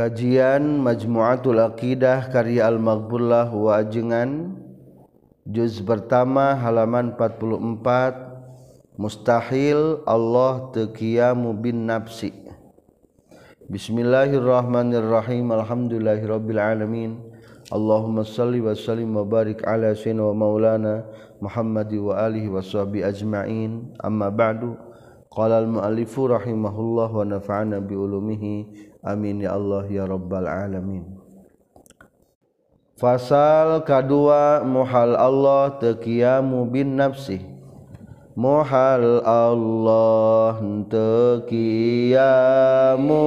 Kajian Majmu'atul Aqidah karya Al-Maghbullah Wajengan Juz pertama halaman 44 Mustahil Allah teqiyamu bin nafsi. Bismillahirrahmanirrahim. Alhamdulillahirabbil alamin. Allahumma salli wa sallim wa barik ala sayyidina wa maulana Muhammad wa alihi wa sahbihi ajma'in. Amma ba'du. Qala al-mu'allifu rahimahullah wa nafa'ana bi ulumihi amin ya Allah ya robbal alamin. Fasal kedua muhal Allah tekiamu bin nafsi. Muhal Allah tekiamu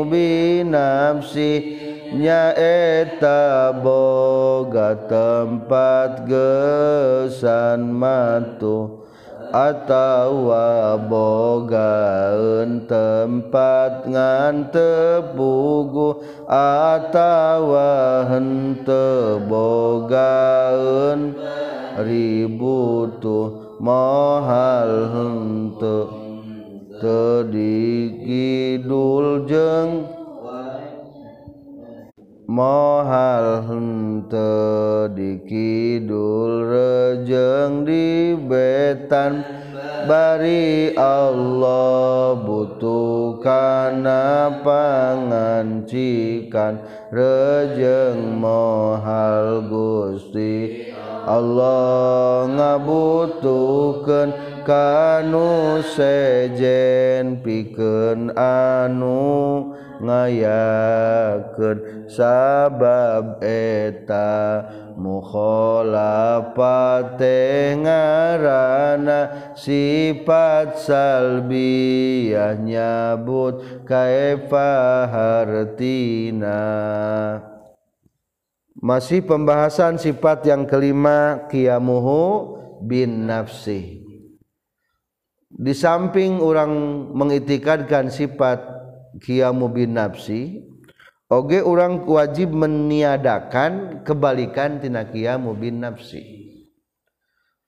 bin nafsi. Nyaeta boga tempat gesan matuh atawa bogaun tempat ngante bugu atawa hente bogaun ributu. Mohal hente tedikidul jeng mohal henteu dikidul rejeng di betan. Bari Allah butuh kana pangancikan rejeng mohal Gusti. Allah ngabutuhkeun kanu sejen pikeun anu. Ngayakeun sabab eta mukhalafate ngaranna sifat salbiyah nyabut kaifa hartina. Masih pembahasan sifat yang kelima qiyamuhu bin nafsi. Di samping orang mengitikadkan sifat qiyamu bin nafsi oge orang wajib meniadakan kebalikan tina qiyamu bin nafsi.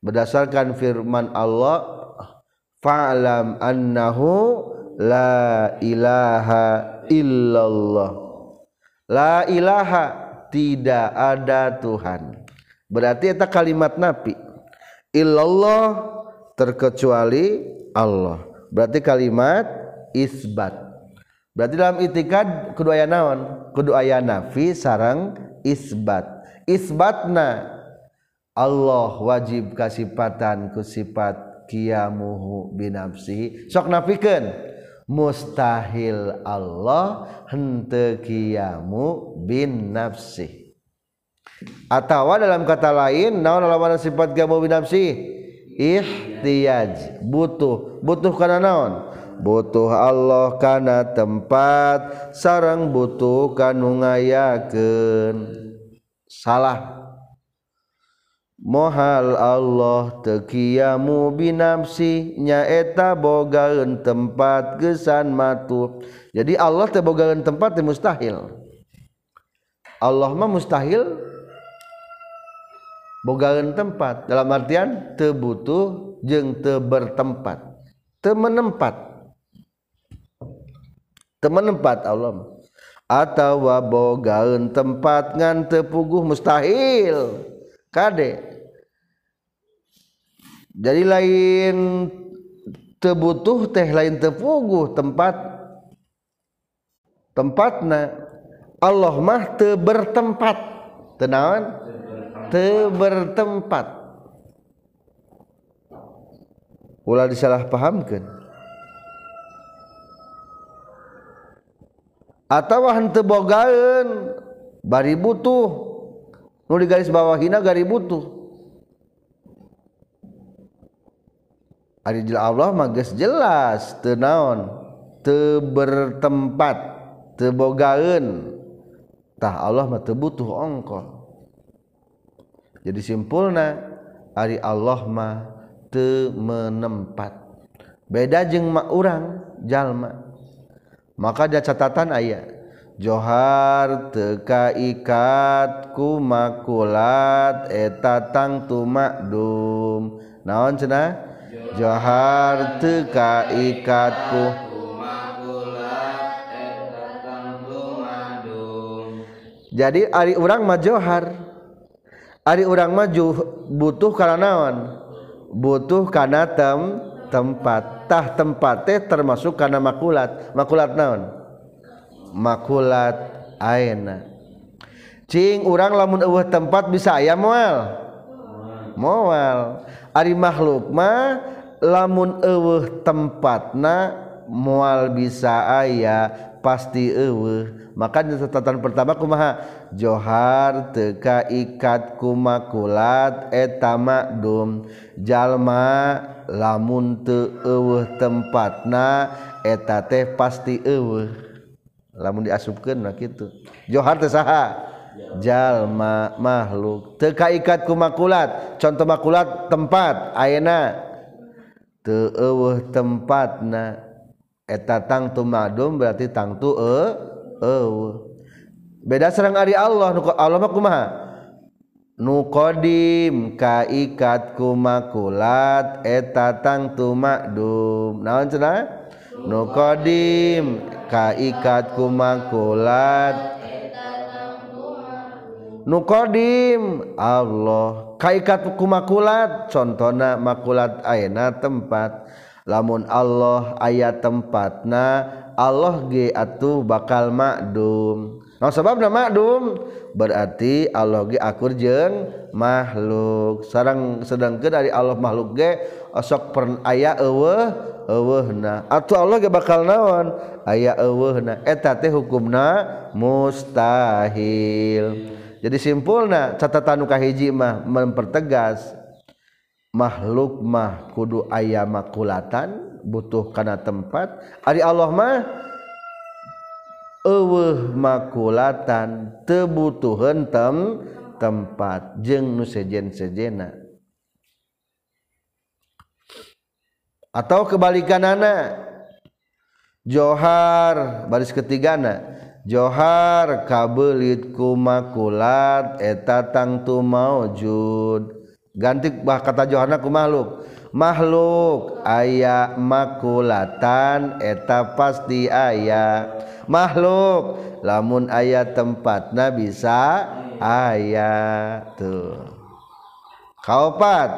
Berdasarkan firman Allah fa'lam annahu la ilaha illallah. La ilaha tidak ada Tuhan. Berarti itu kalimat nabi illallah terkecuali Allah. Berarti kalimat isbat berarti dalam itikad kudu aya naon? Kudu aya nafi sarang isbat. Isbatna Allah wajib kasipatan ku sifat kiamuhu binafsihi. Sok nafikan mustahil Allah hente kiamu bin nafsi atau dalam kata lain naon lawan sifat kiamu bin nafsi ihtiyaj butuh. Butuh karena naon? Butuh Allah kana tempat sarang butuh kanu ngayakeun. Salah. Mohal Allah teqiyamu binafsi nyaeta bogaun tempat gesan matu jadi Allah tebogaun tempat mustahil. Allah mah mustahil bogaun tempat. Dalam artian tebutuh jeng tebertempat temenempat temenempat Allah atau wabogaun tempat ngan tepuguh mustahil. Kade. Jadi lain tebutuh teh lain tepuguh tempat. Tempatna Allah mah te bertempat tenawan te bertempat ulah disalah pahamkan atau hante bogaen bari butuh. Nu di garis bawah hina gari butuh. Ari Allah mah geus jelas teu naon? Teu bertempat teu bogaeun. Tah Allah mah teu butuh ongkol. Jadi simpulna ari Allah mah teu menempat. Beda jeung mak urang jalma maka ada catatan ayat Johar teka ikat ku makulat eta tangtu makdum naon cenah? Johar teka ikat ku jadi ari urang mah johar. Ari urang maju butuh karena naon? Butuh karena tem tempat. Tah tempat teh termasuk karena makulat. Makulat naon? Makulat aena cing urang lamun eueuh tempat bisa aya moal? Moal. Ari makhluk mah lamun eueuh tempatna moal bisa aya pasti eueuh. Makanya catatan pertama kumaha? Johar teka ikat kumakulat eta makdum jalma lamun teu eueuh tempatna eta teh pasti eueuh. Lamun diasupkeun mah kitu. Johar teh saha? Jalma makhluk. Teu kaikat ku makulat. Contoh makulat tempat. Ayeuna? Teu eueuh tempatna. Eta tangtu madum berarti tangtu eueuh. Beda sareng ari Allah Allah mah kumaha? nukodim kaikat kumakulat eta tangtu makdum naon cenah? Nukodim kaikat kumakulat nukodim Allah. Kaikat kumakulat contohna makulat aina tempat. Lamun Allah ayat tempatna Allah ge atuh bakal makdum nah sebabna makdum berarti Allah ge akur jeung makhluk. Sarang sedangkeun dari Allah makhluk ge sok per aya eueuh eueuhna. Atuh Allah ge bakal naon? Aya eueuhna. Eta teh hukumna mustahil. Jadi simpulna catatan nu kahiji mah mempertegas makhluk mah kudu aya makulatan butuh kana tempat. Ari Allah mah eueuh makulatan tebutuhan tem tempat jeng nu sejen-sejena. Atau kebalikanana. Johar baris ketigana. Johar kabelit ku makulat eta tangtu maujud. Ganti bah kata Johanaku makhluk. Makhluk aya makulatan eta pasti aya makhluk. Lamun ayat tempatnya bisa ayat tuh. Kaupat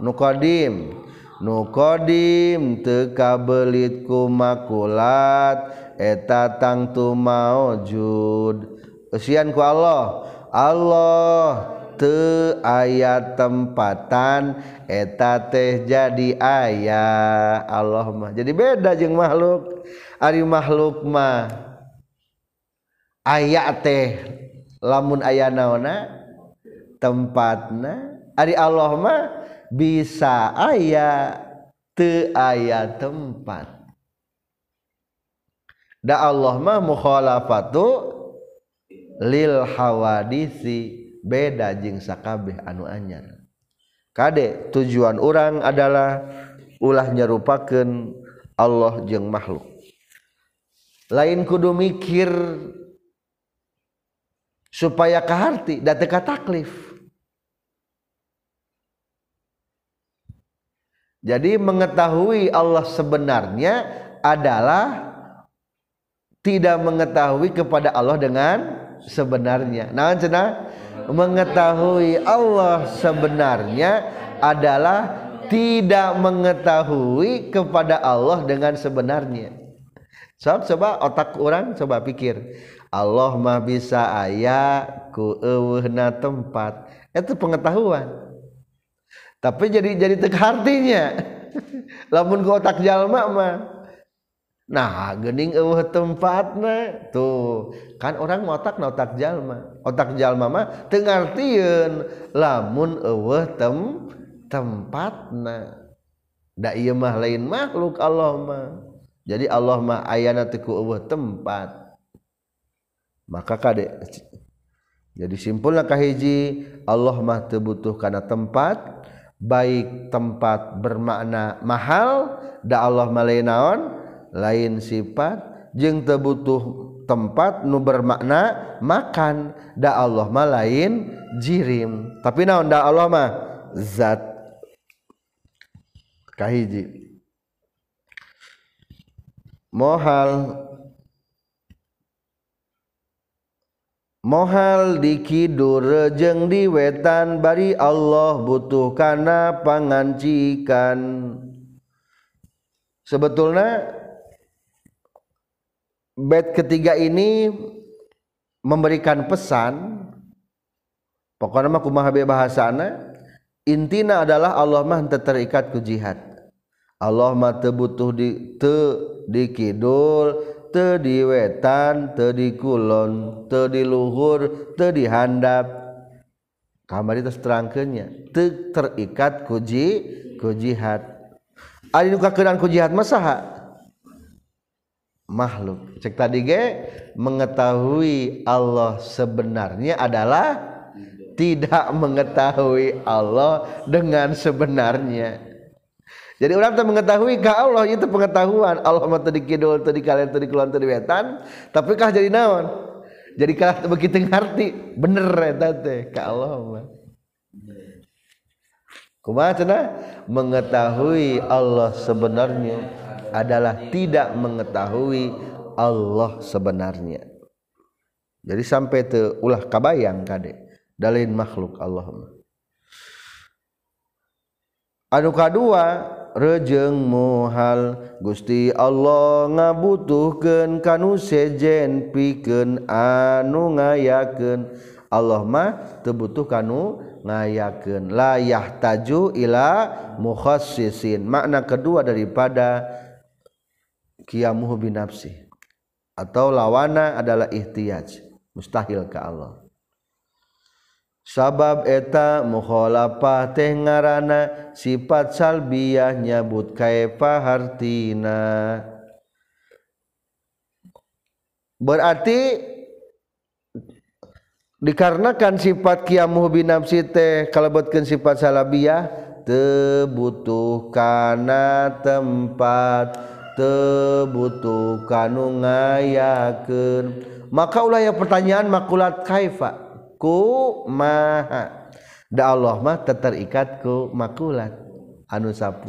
nukodim nukodim tekabelit kumakulat eta tangtu maujud. Usian ku Allah. Allah te ayat tempatan eta teh jadi ayah Allah mah jadi beda jeung makhluk. Ari makhluk mah. aya teh lamun aya naona tempatna Ari Allah mah bisa aya te aya tempat. Da Allah mah mukhalafatu lil hawadisi beda jeung sakabeh anu anyar. Kade tujuan orang adalah ulah nyerupakeun Allah jeung makhluk. Lain kudu mikir supaya kehati datteka taklif jadi mengetahui Allah sebenarnya adalah tidak mengetahui kepada Allah dengan sebenarnya nah cena mengetahui Allah sebenarnya adalah tidak mengetahui kepada Allah dengan sebenarnya. So, coba otak orang coba pikir. Allah mah bisa ayah ku eueuhna tempat. Itu pengetahuan. Tapi jadi jadi tek artinya. Lamun ku otak jalma mah. Nah gening eueuh tempatna. Tuh kan orang otak na otak jalma. Otak jalma mah teu ngartieun. Lamun eueuh tem tempatna. Da ieu mah lain makhluk Allah mah. Jadi Allah mah ayana teu ku eueuh tempat maka kade jadi simpulna kahiji Allah mah butuh kana tempat baik tempat bermakna mahal da Allah mah lain sifat. Jeng terbutuh tempat nu bermakna makan da Allah mah lain jirim. Tapi naon da Allah mah? Zat. Kahiji mohal mohal dikidur rejeng di wetan bari Allah butuh karena pangancikan. Sebetulnya bed ketiga ini memberikan pesan. Pokoknya mah kumaha bahasana? Intina adalah Allah mah terikat ku jihad. Allah mah teu butuh di teu di teu di wetan teu di kulon teu di luhur teu di handap. Kamari teh terangkeunnya teu terikat ku ji ku jihad ari nu kakeunaan ku jihad mah saha? Makhluk. Cek tadi ge mengetahui Allah sebenarnya adalah tidak mengetahui Allah dengan sebenarnya jadi orang tuh mengetahui ke Allah itu pengetahuan. Allah mah tadi kidul tadi kalian tadi keluar tadi wetan. Tapi kah jadi naon? Jadi kah begitu ngerti? Bener eta teh ka Allah mah. Kumaha cenah? Mengetahui Allah sebenarnya adalah tidak mengetahui Allah sebenarnya. Jadi sampai te ulah kabayang kade dalin makhluk Allah anu kadua rejeng muhal. Gusti Allah ngabutuhken kanu sejen piken anu ngayaken Allah mah tebutuh kanu ngayaken layah taju ila mukhassisin. Makna kedua daripada kiamuhu binafsi. Atau lawana adalah ihtiyaj. Mustahil ke Allah. sabab eta mukholapah teh ngaranana sifat salbiah nyabut kaefahartina berarti dikarenakan sifat kiamuh binafsi teh kalebetkeun sifat salabiyah tebutuh kana tempat tebutuh kanu ngayakeun. Maka ulah ya pertanyaan makulat kaifa maha. Da Allah mah terikat makulat. Anu 10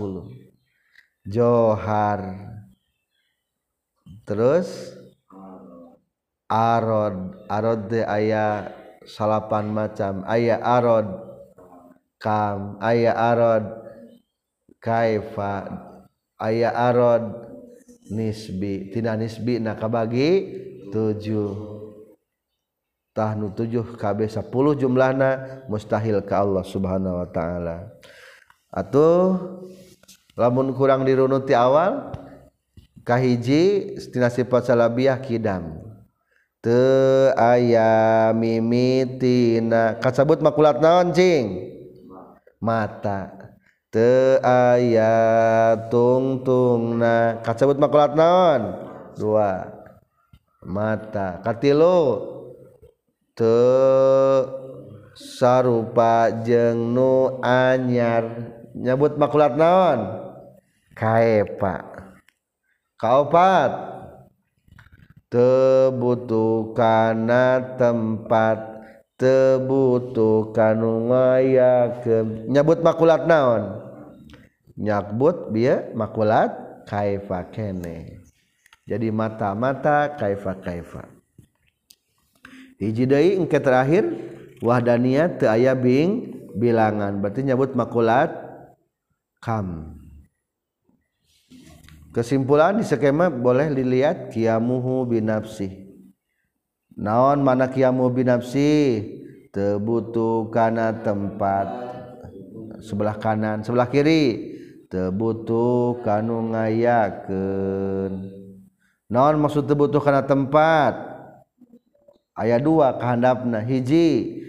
Johar. Terus? Arod. Aya salapan macam. Aya arod kam. Aya arod kaifa. Aya arod nisbi. Tidak nisbi nak bagi 7 tahnu 7 KB 10 jumlahna mustahil ke Allah subhanahu wa ta'ala. Atau lamun kurang dirunuti awal kahiji tina sifat salabiah kidam. Te aya mimitina kasabut makulat naon cing? Mata. Te aya tungtungna kasabut makulat naon? Dua. Mata. Katilu sarupa jeng nu anyar. Nyebut makulat naon? Kaepa kaupat tebutuh kana tempat. Tebutuh kanu ngayakeun. Nyebut makulat naon? Nyebut dia makulat kaifa kene. Jadi mata-mata kaifa kaifa hiji deui engke terakhir wahdaniyah teu aya bing bilangan. Berarti nyebut makulat kam. Kesimpulan di skema boleh dilihat kiamuhu binafsi naon mana kiamu binafsi tebutuh kana tempat sebelah kanan sebelah kiri. Tebutuh kanu ngayakeun. Naon maksud tebutuh kana tempat ayat dua kehendapna hiji.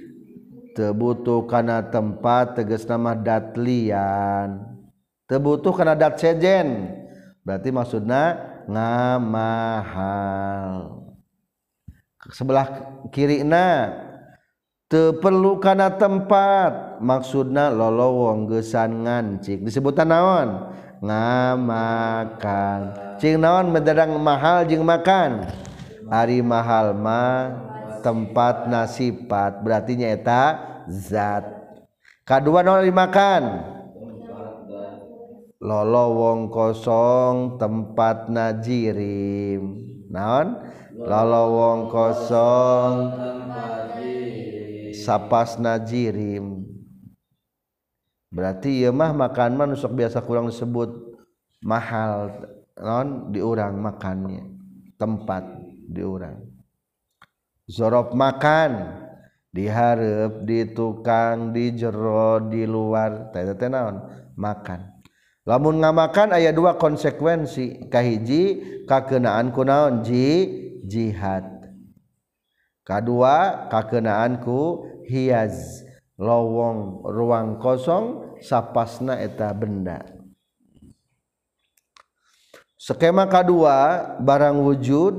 Tebutuh karena tempat tegas nama datlian tebutuh karena dat sejen. Berarti maksudnya ngamahal. Sebelah kiri na perlu karena tempat. Maksudnya lolo wong gesan ngancik. Disebutan naon? Ngamakan cing naon? Menderang mahal jing makan. Hari mahal mah tempat nasibat berarti nyata zat. Kedua nol dimakan. Lolo wong kosong tempat najirim. Naon? Lalau wong kosong sapas najirim. Berarti ya mah makan mah biasa kurang disebut mahal. Non diurang makannya. Tempat diurang zorob makan diharap di tukang di jero di luar tete naon? Makan. Lamun nggak makan ayat dua konsekuensi. Kahiji kakenaan ku naon? Ji jihad. Kedua kakenaan ku hiaz. Lowong ruang kosong sapasna eta benda. Skema kedua barang wujud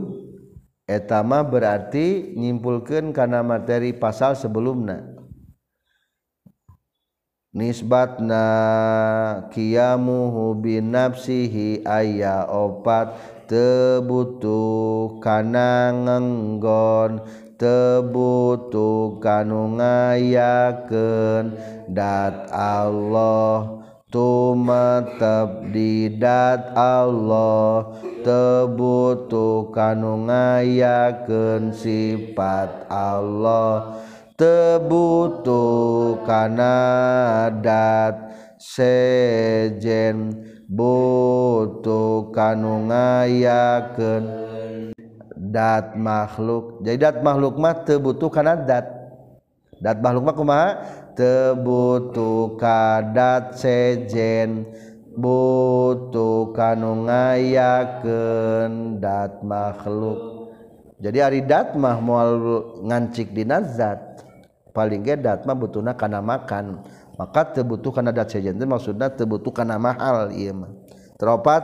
etama berarti nyimpulkan karena materi pasal sebelumnya nisbatna kiamu bin nafsihi ayya opat tebutu kana ngenggon tebutu kanu ngayakeun dat Allah tumatbdidat Allah tebutu kanu ngayakeun sifat Allah tebutu kanadat sejen butuh kanu ngayakeun dat makhluk. Jadi dat makhluk mah tebutu kana dat dat makhluk mah kumaha? tebutu kadat sejen butuh kanu ngayakeun dat makhluk. Jadi ari dat mah moal ngancik di nazat paling ge dat mah butuhna kana makan. Maka tebutuh kana dat sejen teh maksudna tebutuh kana mahal ieu mah. Teropat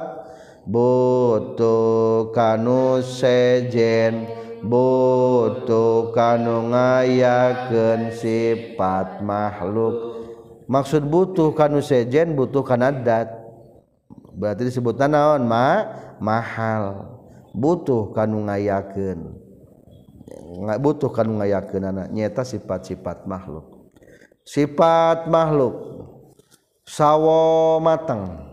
butuh kanu sejen butuh kanu ngayakeun sifat makhluk. Maksud butuh kanu sejen butuh kanadat berarti disebut naon? Ma mahal. Butuh kanu ngayakeun. Butuh kanu ngayakeun anak nyeta sifat-sifat makhluk. Sifat makhluk. Sawo matang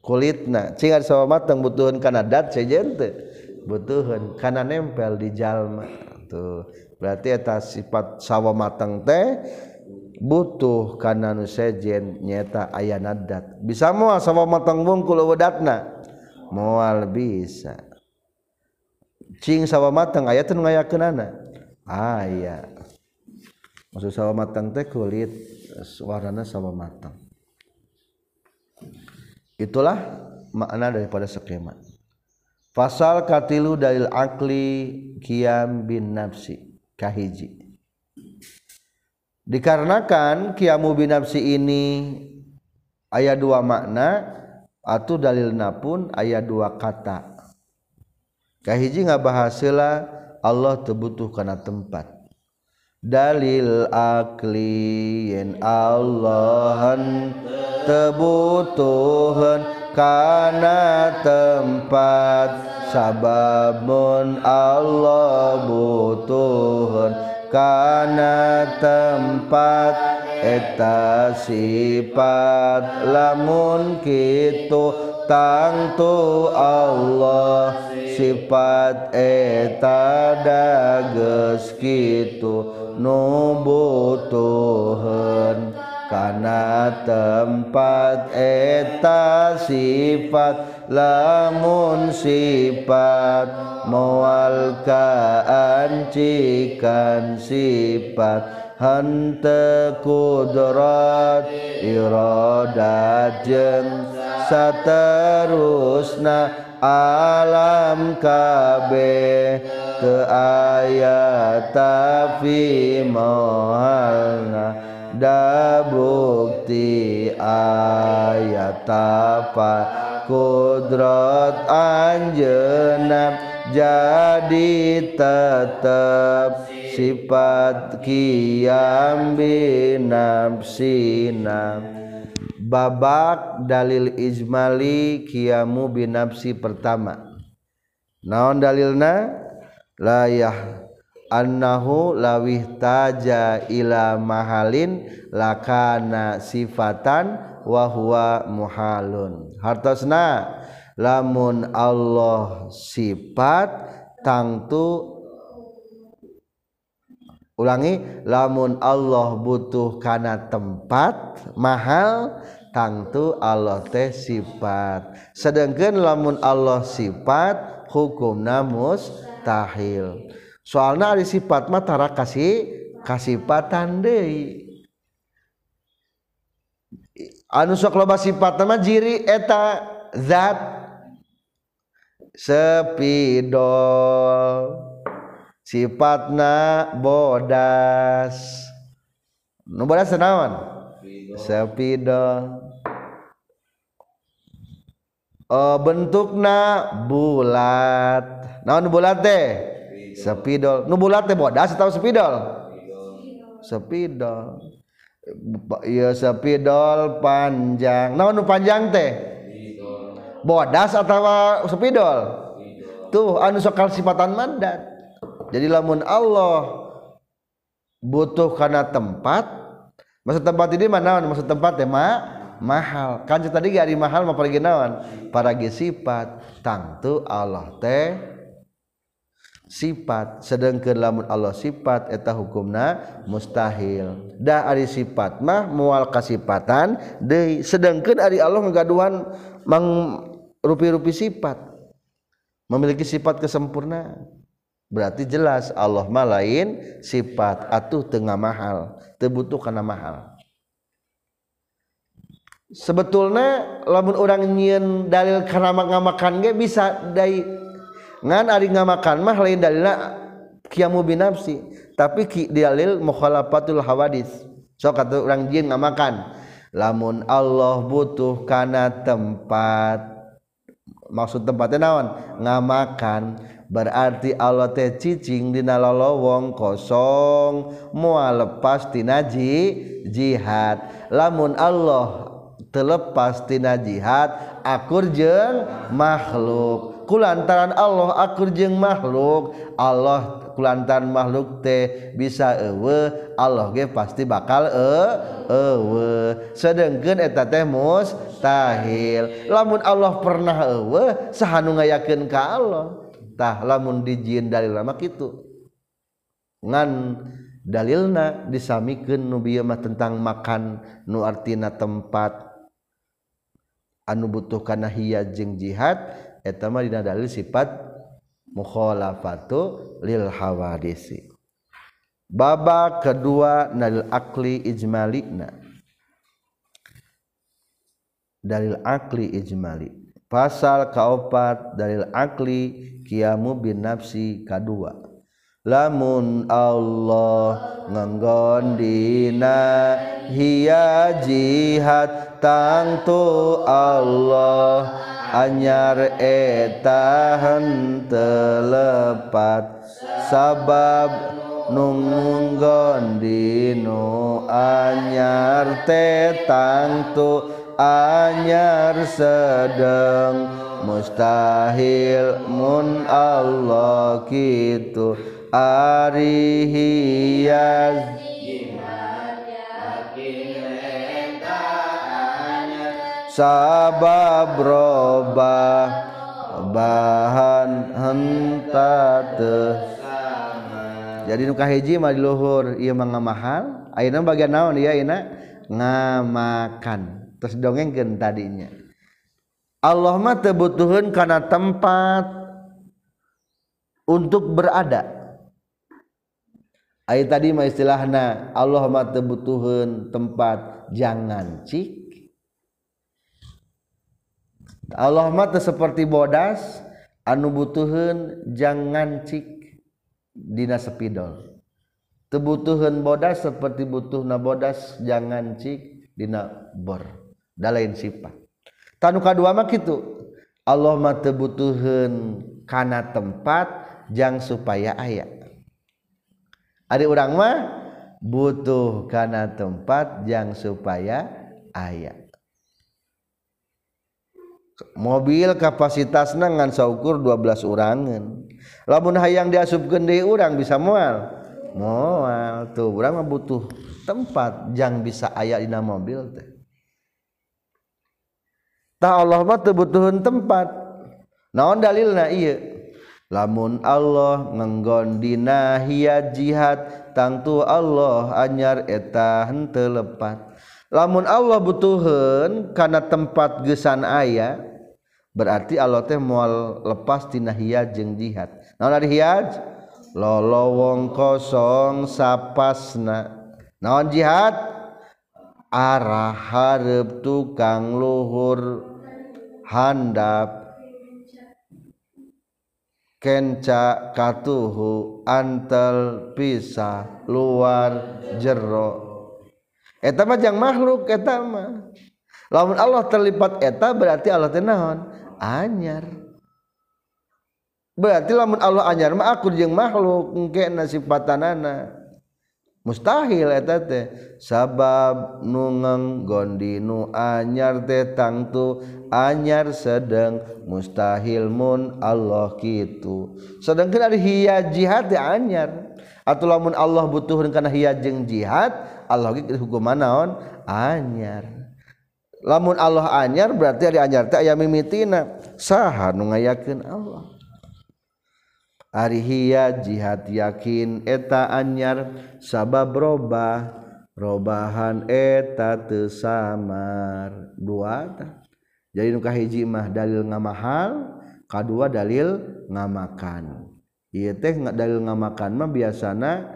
kulitna. Cing sawo matang butuhkeun kanadat sejen teh. butuhan karena nempel di jalma tuh. Berarti eta sifat sawo matang teh butuh karena nu sejen nyata aya nadat. Bisa moal sawo matang bungkul wedatna moal bisa. Cing sawah matang aya teu ngayakeunana? Aya. Maksud sawah matang teh kulit warna sawah matang itulah makna daripada skema. Pasal katilu dalil akli kiam bin nafsi kahiji. Dikarenakan kiamu bin nafsi ini ayat dua makna atau dalilna pun ayat dua kata. Kahiji ngabahasila Allah terbutuh karena tempat. Dalil akli yen Allahan tebutuhan karena tempat sababun Allah butuhun. Karena tempat eta sifat. Lamun kitu tangtu Allah sifat eta dages kitu nu butuhun. Karena tempat eta sifat lamun sifat mual kaancikan sifat. Hante kudrat iradat jeung saterusna alam kabeh. Te ayat tapi mohalna da bukti ayat apa? Kudrat anjeunna jadi tetap sifat kiam binafsina. Babak dalil ijmali kiamu binafsi pertama. Naon dalilna? Layah annahu lawih taja ila mahalin lakana sifatan wa huwa muhalun. Hartosna lamun Allah sifat tangtu ulangi lamun Allah butuh karena tempat mahal tangtu Allah teh sifat. Sedangkan lamun Allah sifat hukum namus tahil soalnya ada sifat matara kasih kasipatan deui. Anu sok loba sifat nama jiri eta zat sepidol. Sifatna bodas. Nu bodas senawan sepidol. Oh, bentukna bulat. Naon bulat teh? Sepidol. Nu bulat teh bodas atau sepidol? Sepidol. Iya sepidol panjang. Naon nu panjang teh? Bodas atau sepidol? Tuh anu sokal sifatan mandat. Jadi lamun Allah butuh karena tempat maksud tempat ini mana maksud tempat ya ma mahal. Kan tadi gak mahal mau pergi nawan para sifat. Tangtu Allah teh sifat. Sedangkan lamun Allah sifat eta hukumna mustahil. Dah ari sifat mah mual kasifatan deui sedangkan ari Allah ngagaduhan mang rupi-rupi sifat. Memiliki sifat kesempurnaan berarti jelas Allah ma lain sifat atuh tengah mahal terbutuh karena mahal. Sebetulnya lamun orang nyiin dalil karena ngamakan ge bisa dari ngan ari ngamakan mah lain dalilna kiamu binafsi tapi ki dalil mukhalafatul hawadis sok kata orang jin ngamakan. Lamun Allah butuh kana tempat. Maksud tempatnya naon? Ngamakan. Berarti Allah teh cicing dina lolowong kosong. Moal lepas tina ji, jihad. Lamun Allah telepas tina jihad akur jeng makhluk. kulantaran Allah akur jeung makhluk Allah kulantaran makhluk teh bisa ewe Allah ge pasti bakal e ewe sedengkeun eta teh mustahil. Lamun Allah pernah ewe sahanu ngayakeun ka Allah. Tah lamun dijieun dalil lama kitu. Ngan dalilna disamikan nubimah tentang makan nuartina tempat. Anu butuh kana hiya jeng jihad etama dina dalil sifat mukhalafatu lil hawadisi. Baba kedua dalil akli ijmalina. Dalil akli ijmali. Pasal kaopat dalil akli kiamu bin nafsi kadua. Lamun Allah nganggon dina hiya jihad tangtu Allah anyar etahan telepat sabab nunggon dino anyar tetangtu anyar sedeng. Mustahil mun Allah kitu arihiyaz. sabab roba bahan henta jadi nuka hiji mah di luhur ieu mah ngamahal. Ayeuna bagian naon? Ieu ayeuna ngamakan. Terus dongengkeun tadinya. Allah mah teu butuhkeun kana tempat untuk berada. Ayat tadi mah istilahna Allah mah teu butuhkeun tempat. Jangan cik. Allah mata seperti bodas anu butuhun jangan cik dina sepidol. Tebutuhan bodas seperti butuh na bodas jangan cik dina bor. Da lain sifat tanu kadua mah kitu Allah mah tebutuhan kana tempat jang supaya aya. Ada orang mah butuh kana tempat jang supaya aya. mobil kapasitas nangan saukur 12 urangan lamun hayang diasup gede urang bisa mual mual tuh urang butuh tempat jang bisa ayat dina mobil teh. Tah Allah mah teu butuhun tempat. Naon dalilna? Ieu. Lamun Allah ngenggon dina hiya jihad tangtu Allah anyar eta henteu lepat. Lamun Allah butuhun kana tempat gesan ayah berarti Allah teh mual lepas tina hiyaj jeung jihad. Naon ari hiyaj? Lolowong kosong sapasna. Naon jihad? Arah hareup tukang luhur. Handap. Kenca katuhu antel pisah luar jero. Eta mah jang makhluk eta mah. Lamun Allah terlipat eta berarti Allah teh naon? anyar. Berarti lamun Allah anyar mah aku jeung makhluk engke na sifatanana. Mustahil eta teh. Sabab nu gondi nu anyar teh tangtu anyar sedang mustahil mun Allah kitu. Sedangkeun ari hiya jihad teh anyar. Atau lamun Allah butuhkeun kana hiya jeung jihad Allah ge hukum naon anyar. lamun Allah anyar berarti ada anyar teh aya mimitina. Saha nu ngayakeun Allah? Ari hiya jihad yakin eta anyar. Sabab robah robahan eta teu samar. Dua jadi nu kahiji mah dalil ngamahal kadua dalil ngamakan. Ieu teh dalil ngamakan mah biasana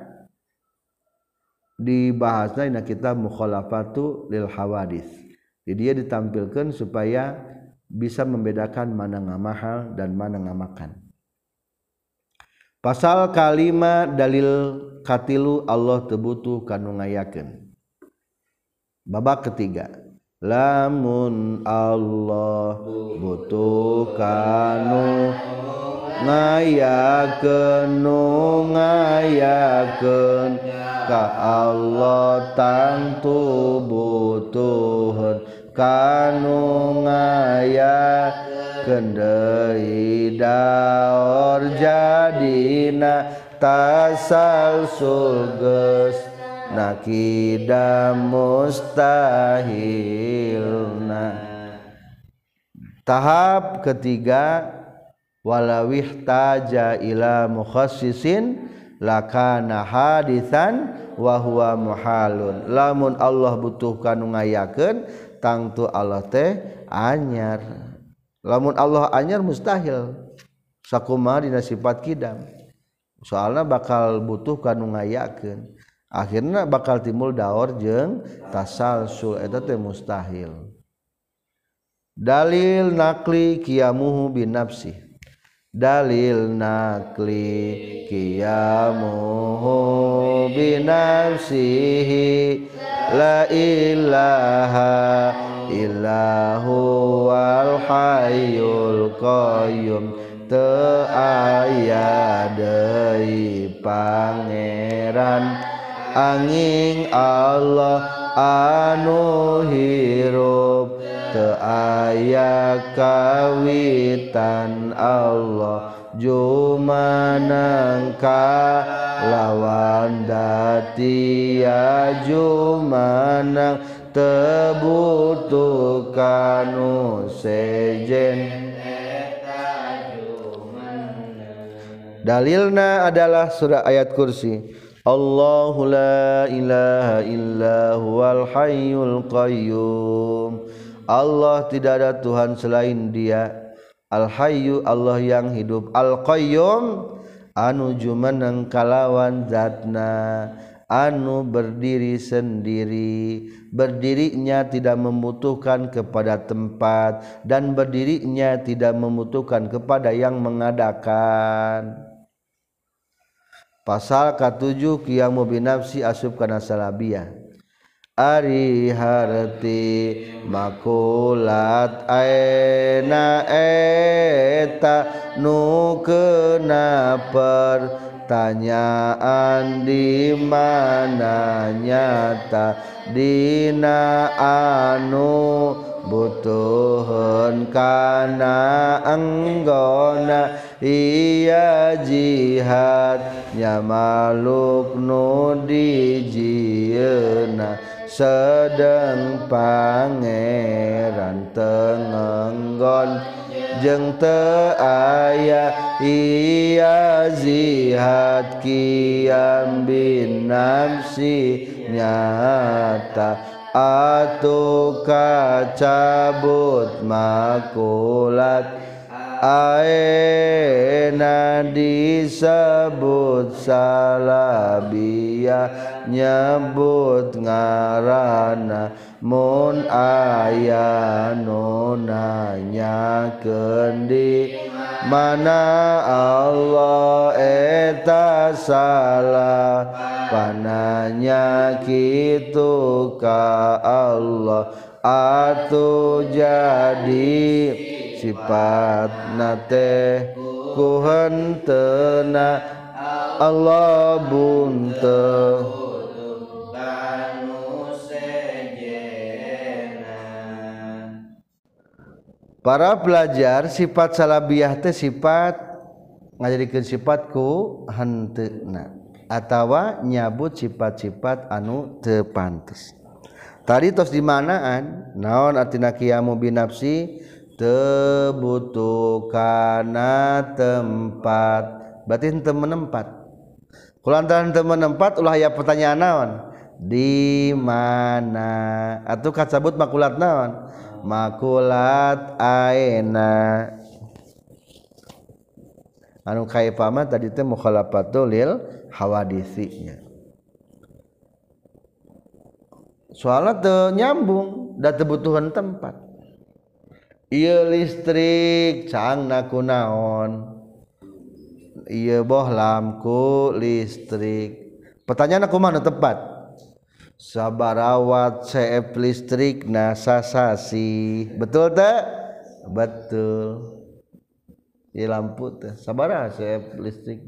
dibahasna dina kitab mukhalafatu lil hawadits. Jadi dia ditampilkan supaya bisa membedakan mana ngamahal dan mana ngamakan pasal kalima dalil katilu Allah tebutuh kanu ngayakeun babak ketiga. Lamun Allah butuh kanu ngayakeun nu ngayakeun ka Allah tangtu butuh kanu ngayakeun kendai daor jadina tasal sulges nakida mustahilna. Tahap ketiga walawih taja ila mukhassisin lakana hadisan wahwa muhalun. Lamun Allah butuhkan ngayakeun tangtu Allah teh anyar. Lamun Allah anyar mustahil. Sakuma dina sifat kidam. Soalnya bakal butuh kanu ngayakeun. Akhirnya bakal timbul daur jeung tasalsul. Eta teh mustahil. Dalil nakli kiamuhu bin nafsihi dalil nakli kiamuhu binafsihi. La ilaha illahu wal hayyul qayyum. Te aya deui pangeran. Angin Allah anu hirup te aya kawitan Allah jumanangka lawan dati ya jumanang tebutuhkan sejen dalilna adalah surah ayat kursi. Allahu la ilaha illa huwal hayyul qayyum Allah tidak ada Tuhan selain dia. Al hayyu Allah yang hidup. Al qayyum anu jumeneng kalawan zatna. Anu berdiri sendiri. Berdirinya tidak membutuhkan kepada tempat. Dan berdirinya tidak membutuhkan kepada yang mengadakan. Pasal ke-7 qiyamu binafsi asub kana salabiyah Ari harti makulat aena eta nu kena pertanyaan di mana nyata dina anu butuhun kana anggona iya jihad nya maluk nu dijieuna sedang pangeran tengenggon jeng te aya iya zihat kiam bin nafsi nyata. Atuh kacabut makulat aena disebut aya nyebut ngarana mun aya nonanya kendi. Mana Allah eta salah pananya kitu ka Allah. Atuh jadi sifat nate kuhentena. Allah bunte para pelajar sifat salabiah teh sifat ngajadikeun sifatku henteuna atawa nyabut sifat-sifat anu teu pantes. Tadi tos di manaan naon artina kiamu binafsi? Tebutuh kana tempat. Berarti teu menempat. Kulantaran henteu menempat ulah aya pertanyaan naon? Di mana? Atuh kacabut makulat naon? Makulat aena anu kaifama tadi teh mukhalafatul lil hawadisinya. Soalnya teu nyambung da kebutuhan tempat. Iya listrik cang naku naon iya bohlam ku listrik. Pertanyaan aku mana tepat? Sabarawat CF listrik nasasasi betul tak? Betul. Iya lampu teh sabaraha CF listrik.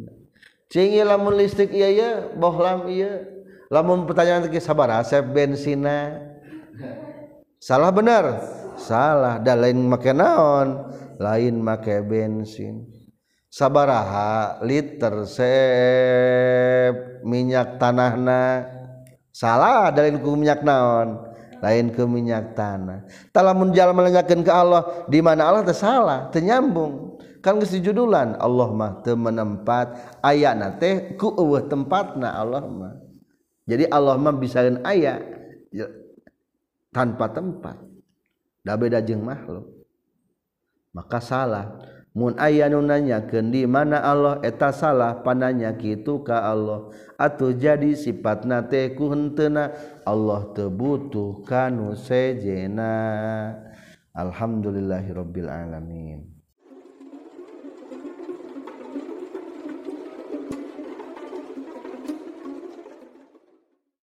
Cing lamun listrik iya iya. Bohlam iya. Lamun pertanyaan teh sabaraha CF bensina salah benar? Salah. Dan lain make naon? Lain make bensin. sabaraha liter sep minyak tanahna. Salah dalin ku minyak naon? Lain ke minyak tanah. Talamun jalan melenyakan ke Allah di mana Allah teh salah ternyambung kan geus judulan Allah mah teu menempat ayana teh ku eueuh tempatna Allah mah. Jadi Allah mah bisa aya tanpa tempat. Da beda jeung makhluk. Maka salah. mun aya nu nanyakeun di mana Allah eta salah pananya kitu ka Allah. Atuh jadi sifatna teh ku henteuna Allah teu butuh kanu sejena. Alhamdulillahirabbil alamin.